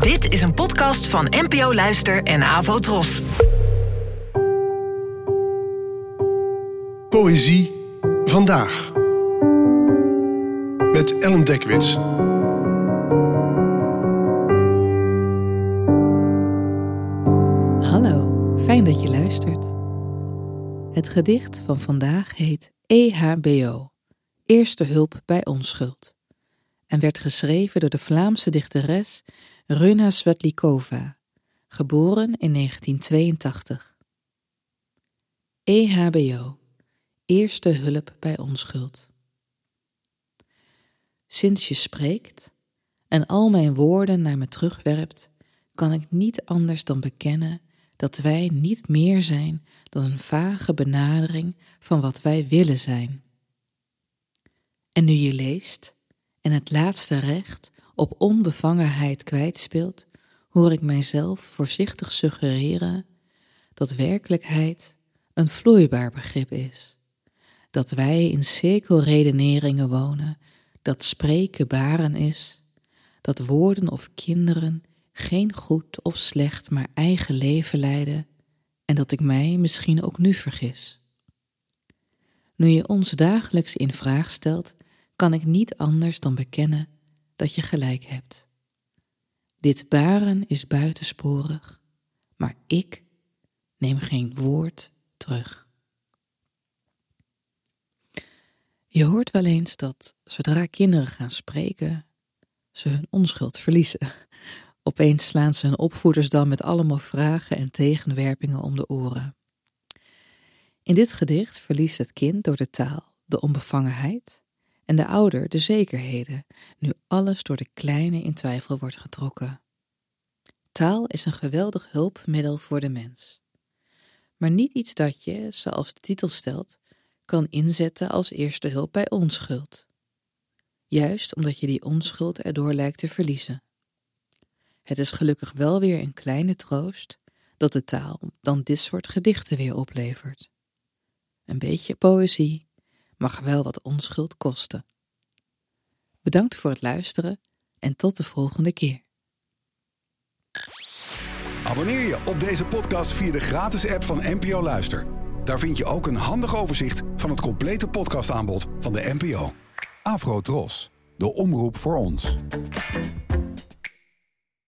Dit is een podcast van NPO Luister en Avo Tros. Poëzie vandaag. Met Ellen Dekwits. Hallo, fijn dat je luistert. Het gedicht van vandaag heet EHBO, Eerste Hulp bij Onschuld, en werd geschreven door de Vlaamse dichteres Runa Svetlikova, geboren in 1982. EHBO, Eerste Hulp bij Onschuld. Sinds je spreekt en al mijn woorden naar me terugwerpt, kan ik niet anders dan bekennen dat wij niet meer zijn dan een vage benadering van wat wij willen zijn. En nu je leest en het laatste recht op onbevangenheid kwijtspeelt, hoor ik mijzelf voorzichtig suggereren dat werkelijkheid een vloeibaar begrip is. Dat wij in cirkelredeneringen wonen, dat spreken baren is, dat woorden of kinderen geen goed of slecht, maar eigen leven leiden en dat ik mij misschien ook nu vergis. Nu je ons dagelijks in vraag stelt, kan ik niet anders dan bekennen dat je gelijk hebt. Dit baren is buitensporig, maar ik neem geen woord terug. Je hoort wel eens dat zodra kinderen gaan spreken, ze hun onschuld verliezen. Opeens slaan ze hun opvoeders dan met allemaal vragen en tegenwerpingen om de oren. In dit gedicht verliest het kind door de taal de onbevangenheid en de ouder de zekerheden, nu alles door de kleine in twijfel wordt getrokken. Taal is een geweldig hulpmiddel voor de mens. Maar niet iets dat je, zoals de titel stelt, kan inzetten als eerste hulp bij onschuld. Juist omdat je die onschuld erdoor lijkt te verliezen. Het is gelukkig wel weer een kleine troost dat de taal dan dit soort gedichten weer oplevert. Een beetje poëzie mag wel wat onschuld kosten. Bedankt voor het luisteren en tot de volgende keer. Abonneer je op deze podcast via de gratis app van NPO Luister. Daar vind je ook een handig overzicht van het complete podcastaanbod van de NPO. Afro Tros, de omroep voor ons.